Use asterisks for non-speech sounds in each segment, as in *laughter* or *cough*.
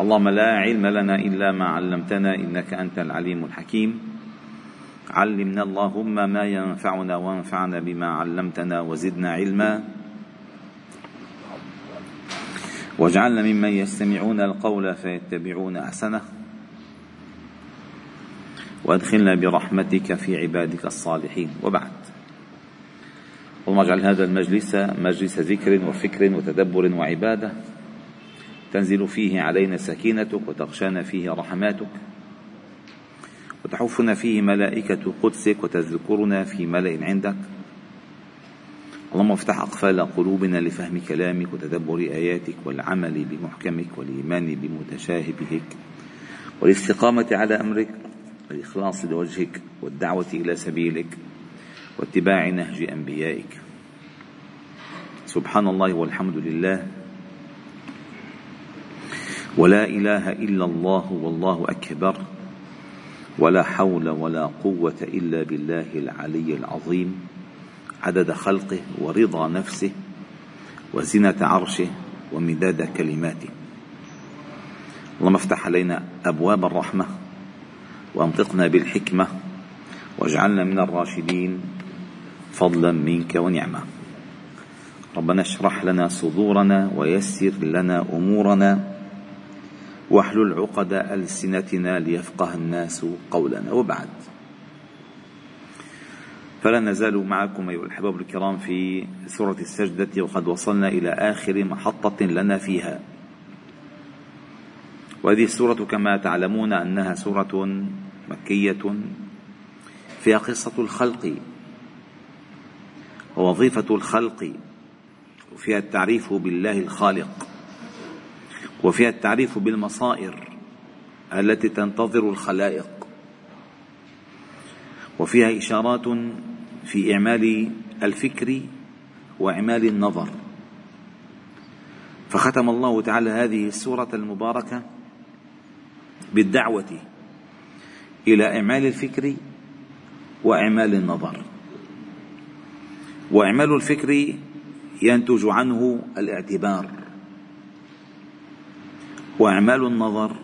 اللهم لا علم لنا إلا ما علمتنا إنك أنت العليم الحكيم. علمنا اللهم ما ينفعنا وانفعنا بما علمتنا وزدنا علما. واجعلنا ممن يستمعون القول فيتبعون أحسنه. وادخلنا برحمتك في عبادك الصالحين. وبعد. اللهم اجعل هذا المجلس مجلس ذكر وفكر وتدبر وعبادة. تنزل فيه علينا سكينتك وتغشانا فيه رحماتك. وتحفنا فيه ملائكة قدسك وتذكرنا في ملأ عندك. اللهم افتح أقفال قلوبنا لفهم كلامك وتدبر آياتك والعمل بمحكمك والإيمان بمتشابهك. والاستقامة على أمرك والإخلاص لوجهك والدعوة إلى سبيلك واتباع نهج أنبيائك. سبحان الله والحمد لله. ولا إله إلا الله والله أكبر. ولا حول ولا قوة إلا بالله العلي العظيم. عدد خلقه ورضا نفسه وزنة عرشه ومداد كلماته. اللهم افتح علينا أبواب الرحمة وأنطقنا بالحكمة واجعلنا من الراشدين فضلا منك ونعمه ربنا اشرح لنا صدورنا ويسر لنا أمورنا واحلل عقد ألسنتنا ليفقه الناس قولنا وبعد. فلا نزال معكم أيها الأحباب الكرام في سورة السجدة وقد وصلنا إلى آخر محطة لنا فيها. وهذه السورة كما تعلمون أنها سورة مكية فيها قصة الخلق ووظيفة الخلق وفيها التعريف بالله الخالق. وفيها التعريف بالمصائر التي تنتظر الخلائق. وفيها إشارات في إعمال الفكر وإعمال النظر. فختم الله تعالى هذه السورة المباركة بالدعوة إلى إعمال الفكر وإعمال النظر. وإعمال الفكر ينتج عنه الاعتبار. واعمال النظر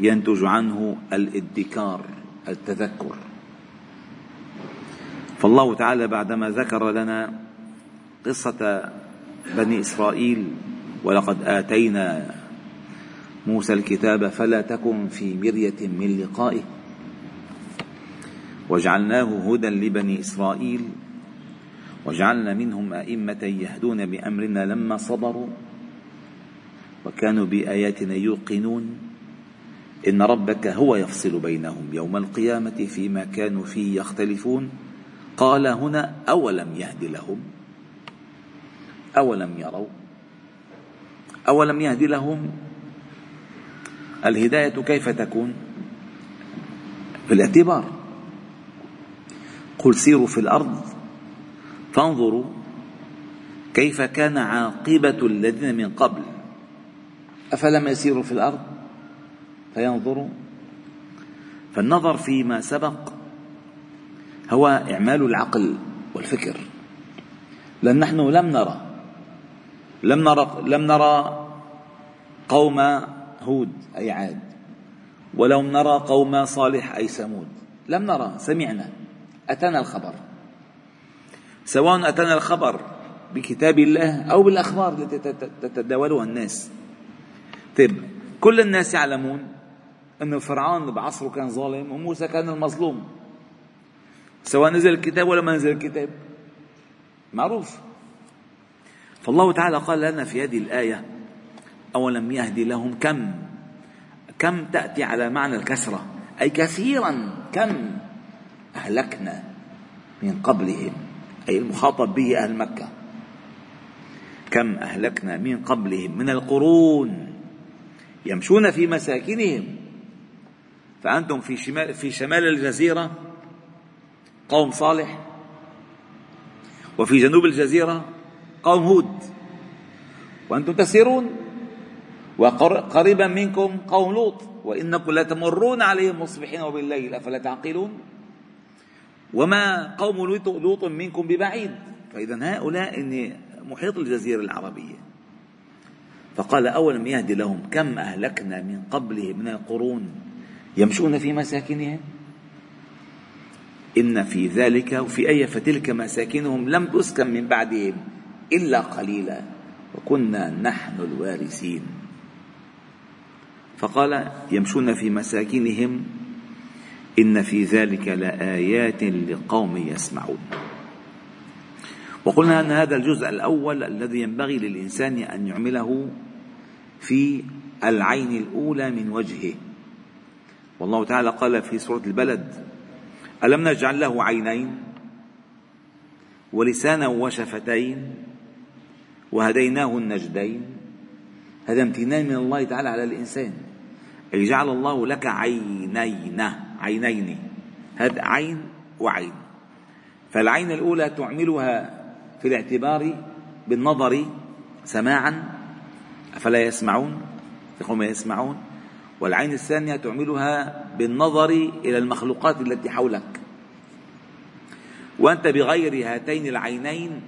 ينتج عنه الادكار التذكر. فالله تعالى بعدما ذكر لنا قصة بني إسرائيل ولقد آتينا موسى الكتاب فلا تكن في مرية من لقائه. وجعلناه هدى لبني إسرائيل وجعلنا منهم أئمة يهدون بأمرنا لما صبروا. وكانوا بآياتنا يوقنون إن ربك هو يفصل بينهم يوم القيامة فيما كانوا فيه يختلفون. قال هنا أولم يهد لهم؟ أولم يروا؟ أولم يهد لهم؟ الهداية كيف تكون؟ بالاعتبار قل سيروا في الأرض فانظروا كيف كان عاقبة الذين من قبل. أفلم يسيروا في الأرض؟ فينظروا. فالنظر فيما سبق هو إعمال العقل والفكر. لأن نحن لم نرى لم نرى لم نرى قوم هود أي عاد ولم نرى قوم صالح أي ثمود. لم نرى سمعنا أتانا الخبر. سواء أتانا الخبر بكتاب الله أو بالأخبار التي تتداولها الناس. طيب كل الناس يعلمون أن فرعون بعصره كان ظالم وموسى كان المظلوم. سواء نزل الكتاب ولا ما نزل الكتاب. معروف. فالله تعالى قال لنا في هذه الآية أولم يهدي لهم كم؟ كم تأتي على معنى الكسرة؟ أي كثيرا. كم؟ أهلكنا من قبلهم. أي المخاطب به أهل مكة. كم أهلكنا من قبلهم؟ من القرون. يمشون في مساكنهم. فأنتم في شمال في شمال الجزيرة قوم صالح وفي جنوب الجزيرة قوم هود. وأنتم تسيرون. وقريبا منكم قوم لوط. وإنكم لتمرون عليهم مصبحين وبالليل أفلا تعقلون؟ وما قوم لوط منكم ببعيد. فإذا هؤلاء محيط الجزيرة العربية. فقال أولم يهدي لهم كم أهلكنا من قبله من القرون يمشون في مساكنهم؟ إن في ذلك وفي أي فتلك مساكنهم لم تسكن من بعدهم إلا قليلا وكنا نحن الوارثين. فقال يمشون في مساكنهم إن في ذلك لآيات لقوم يسمعون. وقلنا أن هذا الجزء الأول الذي ينبغي للإنسان أن يعمله في العين الأولى من وجهه. والله تعالى قال في سورة البلد ألم نجعل له عينين ولسانا وشفتين وهديناه النجدين؟ هذا امتنان من الله تعالى على الإنسان. أي جعل الله لك عينين عينين. هذا عين وعين. فالعين الأولى تعملها في الاعتبار بالنظر سماعا أفلا يسمعون؟ يقوم يسمعون؟ والعين الثانية تعملها بالنظر إلى المخلوقات التي حولك. وأنت بغير هاتين العينين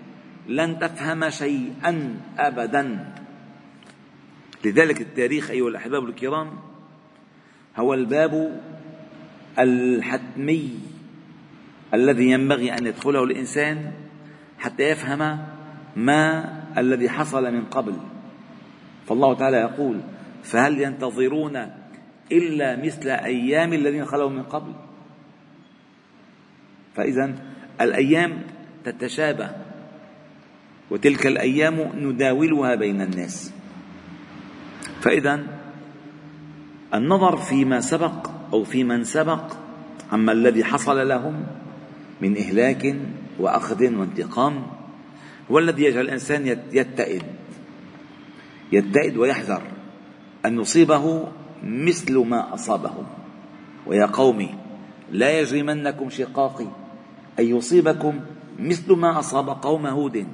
لن تفهم شيئا أبدا. لذلك التاريخ أيها الأحباب الكرام هو الباب الحتمي الذي ينبغي أن يدخله الإنسان حتى يفهم ما الذي حصل من قبل. فالله تعالى يقول فهل ينتظرون إلا مثل أيام الذين خلوا من قبل؟ فإذا الأيام تتشابه وتلك الأيام نداولها بين الناس. فإذا النظر فيما سبق أو في من سبق عما الذي حصل لهم من إهلاك وأخذ وانتقام هو الذي يجعل الإنسان يتئد يتئد ويحذر أن يصيبه مثل ما أصابهم. ويا قوم لا يجرمنكم شقاقي أن يصيبكم مثل ما أصاب قوم هود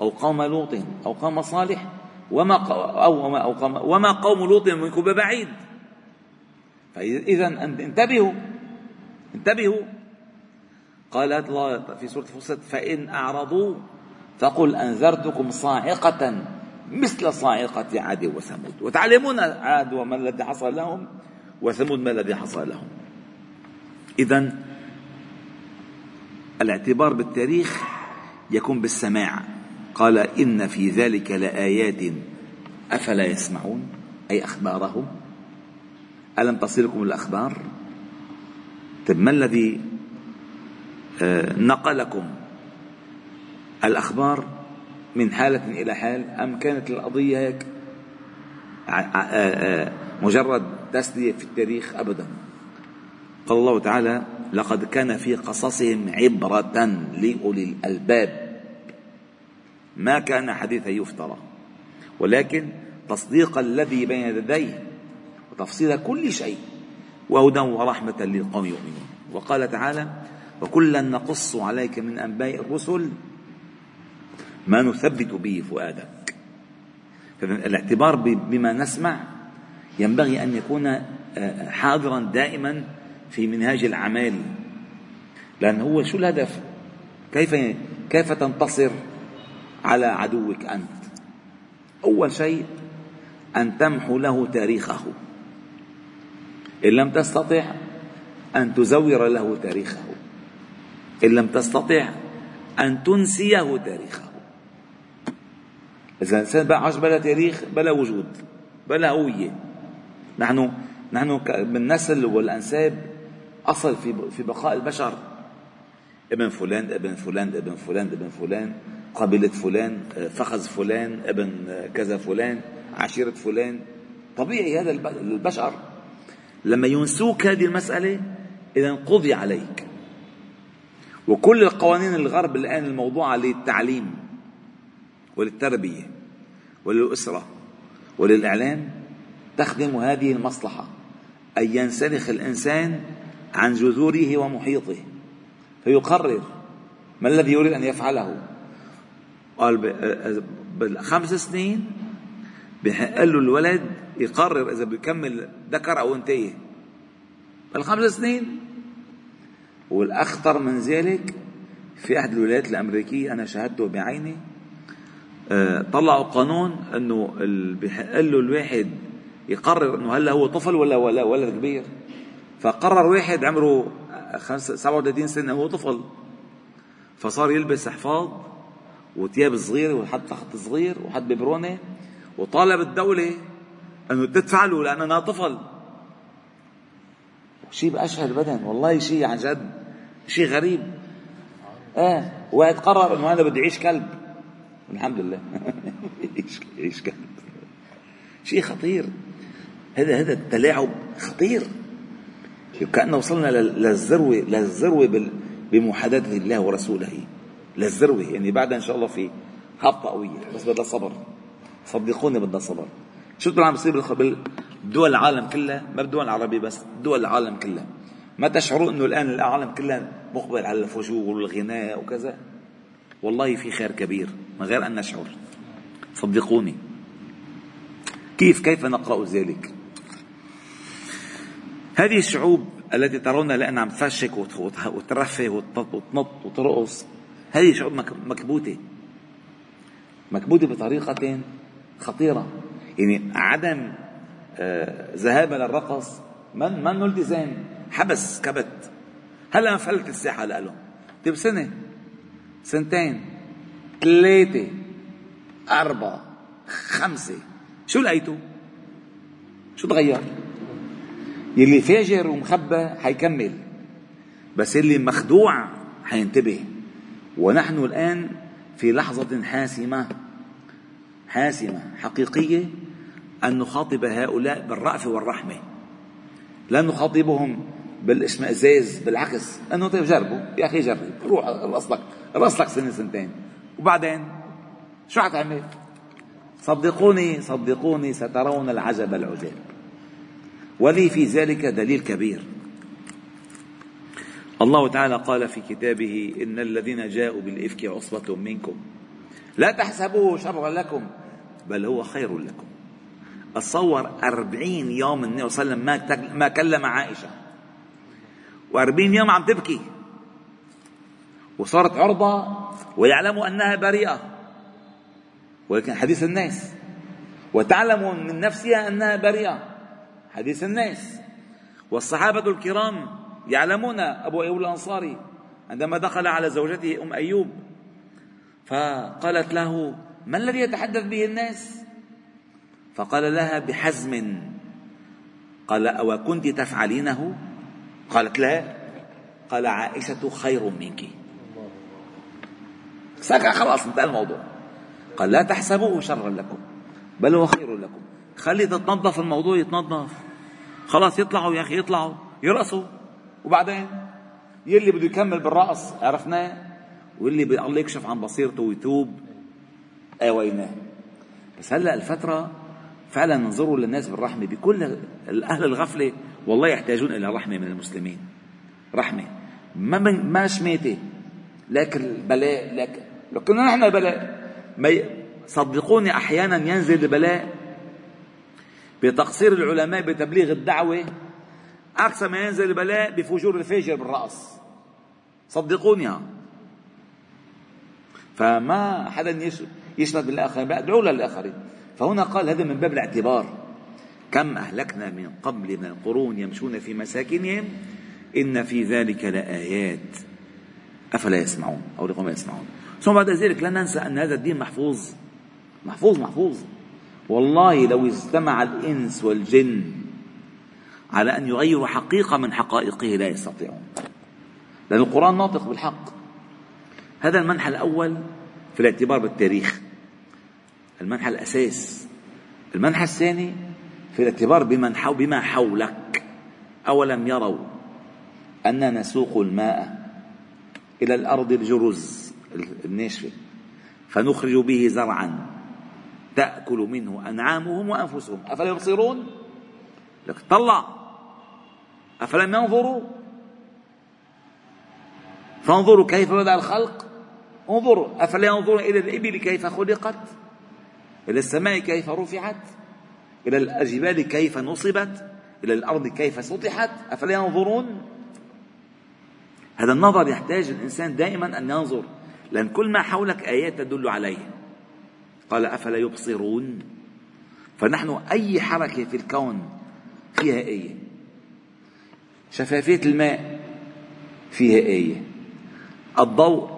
أو قوم لوط أو قوم صالح وما أو وما, أو قوم وما قوم لوط منكم ببعيد فإذا انتبهوا انتبهوا. قال الله في سورة فصلت فإن أعرضوا فقل أنذرتكم صاعقة مثل صاعقة عاد وثمود. وتعلمون عاد وما الذي حصل لهم؟ وثمود ما الذي حصل لهم؟ إذا الاعتبار بالتاريخ يكون بالسماع. قال إن في ذلك لآيات. أفلا يسمعون؟ أي أخبارهم؟ ألم تصلكم الأخبار؟ طيب ما الذي آه، نقلكم الأخبار؟ من حالة إلى حال أم كانت القضية هيك مجرد تسلية في التاريخ؟ أبدا. قال الله تعالى لقد كان في قصصهم عبرة لأولي الألباب. ما كان حديثا يفترى. ولكن تصديق الذي بين يديه وتفصيل كل شيء وهدى ورحمة للقوم يؤمنون. وقال تعالى وكلا نقص عليك من أنباء الرسل ما نثبت به فؤادك. الاعتبار بما نسمع ينبغي أن يكون آه، حاضرا دائما في منهاج الأعمال لأن هو شو الهدف؟ كيف كيف تنتصر على عدوك أنت؟ أول شيء أن تمحو له تاريخه. إن لم تستطع أن تزور له تاريخه. إن لم تستطع أن تنسيه تاريخه. إذا الإنسان عاش بلا تاريخ بلا وجود بلا هوية. نحن نحن بالنسل والأنساب أصل في في بقاء البشر. ابن فلان ابن فلان ابن فلان ابن فلان قبيلة فلان فخذ فلان ابن كذا فلان عشيرة فلان. طبيعي هذا البشر. لما ينسوك هذه المسألة إذا قضي عليك. وكل القوانين الغرب الآن الموضوعة للتعليم. وللتربية وللأسرة وللإعلام تخدم هذه المصلحة أن ينسلخ الإنسان عن جذوره ومحيطه فيقرر ما الذي يريد أن يفعله. قال بالخمس سنين بحق له الولد يقرر إذا بيكمل ذكر أو أنثى بالخمس سنين والأخطر من ذلك في أحد الولايات الأمريكية أنا شاهدته بعيني طلعوا قانون إنه بحق له الواحد يقرر إنه هلا هو طفل ولا ولا ولا كبير. فقرر واحد عمره 37 سنة هو طفل. فصار يلبس حفاظ وثياب صغيرة وحط خط صغير وحط ببرونه وطالب الدولة إنه تدفع له لأنه أنا طفل. شيء بأشهر البدن والله شيء عن جد شيء غريب. آه واحد قرر إنه أنا بدي أعيش كلب. الحمد لله. *laughs* كلب شيء خطير. هذا هذا التلاعب خطير. كأنه وصلنا للذروة للذروة بمحادثة الله ورسوله. للذروة. يعني بعدها إن شاء الله في هبطة قوية بس بدها صبر. صدقوني بدها صبر. شو عم بصير بدول العالم كلها؟ ما بالدول العربية بس دول العالم كلها. ما تشعروا إنه الآن العالم كلها مقبل على الفجور والغناء وكذا؟ والله في خير كبير. من غير أن نشعر. صدقوني. كيف؟ كيف نقرأ ذلك؟ هذه الشعوب التي ترون لأنها عم تفشك وترفه وتنط وترقص هذه شعوب مكبوتة. مكبوتة بطريقة خطيرة. يعني عدم آه، ذهابها للرقص من من التزام حبس كبت. هلا انفلت الساحة لهم طيب سنة؟ سنتين. ثلاثة أربعة خمسة. شو لقيتوا؟ شو تغير؟ يلي فاجر ومخبى حيكمل بس اللي مخدوع حينتبه. ونحن الآن في لحظة حاسمة حاسمة حقيقية أن نخاطب هؤلاء بالرأفة والرحمة. لا نخاطبهم بالاشمئزاز بالعكس. أنه طيب جربوا يا أخي جرب روح رقص لك رقص لك سنة سنتين. وبعدين شو حتعمل؟ صدقوني صدقوني سترون العجب العجاب ولي في ذلك دليل كبير. الله تعالى قال في كتابه إن الذين جاءوا بالإفك عصبة منكم. لا تحسبوه شرا لكم بل هو خير لكم. أتصور أربعين يوم النبي صلى الله عليه وسلم ما كلم عائشة. وأربعين يوم عم تبكي. وصارت عرضة ويعلموا أنها بريئة. ولكن حديث الناس. وتعلم من نفسها أنها بريئة. حديث الناس. والصحابة الكرام يعلمون أبو أيوب الأنصاري عندما دخل على زوجته أم أيوب فقالت له ما الذي يتحدث به الناس؟ فقال لها بحزم. قال أو كنت تفعلينه؟ قالت لا. قال عائشة خير منك. سكع خلاص انتهى الموضوع. قال لا تحسبوه شرا لكم بل هو خير لكم. خلي تتنظف الموضوع يتنظف. خلاص يطلعوا يا أخي يطلعوا يرقصوا. وبعدين يلي بده يكمل بالرقص عرفناه؟ واللي الله يكشف عن بصيرته ويتوب آويناه. بس هلأ الفترة فعلا ننظروا للناس بالرحمة. بكل أهل الغفلة والله يحتاجون إلى رحمة من المسلمين. رحمة. ما ما شماته لكن بلاء لكن لو كنا نحن بلاء. صدقوني أحيانا ينزل البلاء بتقصير العلماء بتبليغ الدعوة. أكثر ما ينزل البلاء بفجور الفاجر بالرأس. صدقوني. فما حدا يشمت بالآخرين. ادعوا للآخرين. فهنا قال هذا من باب الاعتبار. كم أهلكنا من قبل من القرون يمشون في مساكنهم؟ إن في ذلك لآيات. أفلا يسمعون؟ أو لقوم يسمعون؟ ثم بعد ذلك لا ننسى أن هذا الدين محفوظ. محفوظ محفوظ. والله لو اجتمع الإنس والجن على أن يغيروا حقيقة من حقائقه لا يستطيعون. لأن القرآن ناطق بالحق. هذا المنحى الأول في الاعتبار بالتاريخ. المنحى الأساس. المنحى الثاني في الاعتبار بمن حو بما حولك. أولم يروا أننا نسوق الماء إلى الأرض الجرز الناشفة فنخرج به زرعا. تأكل منه أنعامهم وأنفسهم. أفلا يبصرون؟ لك طلع. أفلم ينظروا؟ فانظروا كيف بدأ الخلق. انظروا. أفلا ينظرون إلى الإبل كيف خلقت؟ إلى السماء كيف رفعت؟ إلى الجبال كيف نصبت؟ إلى الأرض كيف سطحت؟ أفلا ينظرون؟ هذا النظر يحتاج الإنسان دائما أن ينظر. لأن كل ما حولك آيات تدل عليه قال أفلا يبصرون؟ فنحن أي حركة في الكون فيها آية؟ شفافية الماء فيها آية. الضوء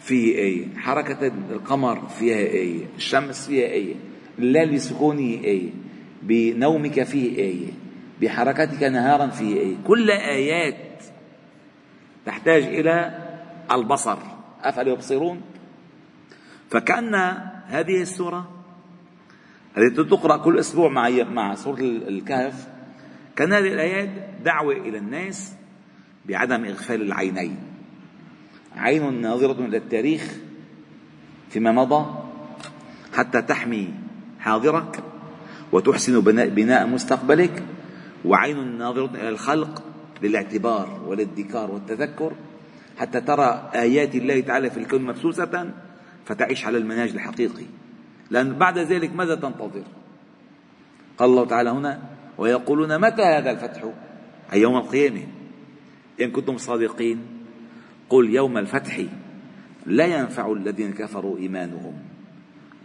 فيه آية. حركة القمر فيها آية. الشمس فيها آية. الليل بسكونه آية. بنومك فيه آية. بحركتك نهارا فيه آية. كل آيات تحتاج إلى البصر. أفلا يبصرون فكأن هذه السورة التي تقرأ كل أسبوع مع مع سورة الكهف. كان هذه الآيات دعوة إلى الناس بعدم إغفال العينين. عين ناظرة إلى التاريخ فيما مضى حتى تحمي حاضرك وتحسن بناء, بناء مستقبلك. وعين ناظرة إلى الخلق للاعتبار والادكار والتذكر. حتى ترى آيات الله تعالى في الكون مبسوسة فتعيش على المنهج الحقيقي. لأن بعد ذلك ماذا تنتظر؟ قال الله تعالى هنا ويقولون متى هذا الفتح؟ أي يوم القيامة. إن كنتم صادقين قل يوم الفتح لا ينفع الذين كفروا إيمانهم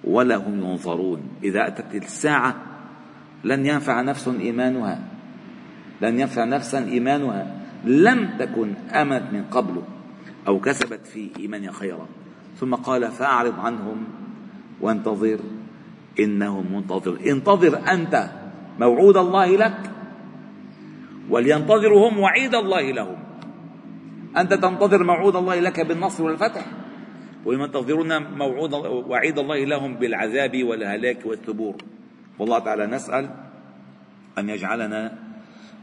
ولا هم ينظرون. إذا أتت الساعة لن ينفع نفس إيمانها لن ينفع نفسا إيمانها. لم تكن آمنت من قبل. أو كسبت في إيمانها خيرا. ثم قال فأعرض عنهم وانتظر إنهم منتظر. انتظر أنت موعود الله لك ولينتظروا هم وعيد الله لهم. أنت تنتظر موعود الله لك بالنصر والفتح. وينتظرون موعود وعيد الله لهم بالعذاب والهلاك والثبور. والله تعالى نسأل أن يجعلنا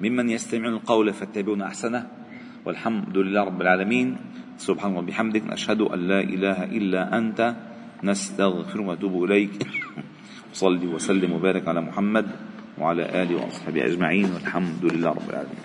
ممن يستمعون القول فاتبعون أحسنه. والحمد لله رب العالمين. سبحانه وبحمدك نشهد أن لا إله إلا أنت. نستغفر ونتوب إليك. *laughs* صلي وسلم وبارك على محمد وعلى آله وأصحابه أجمعين. والحمد لله رب العالمين.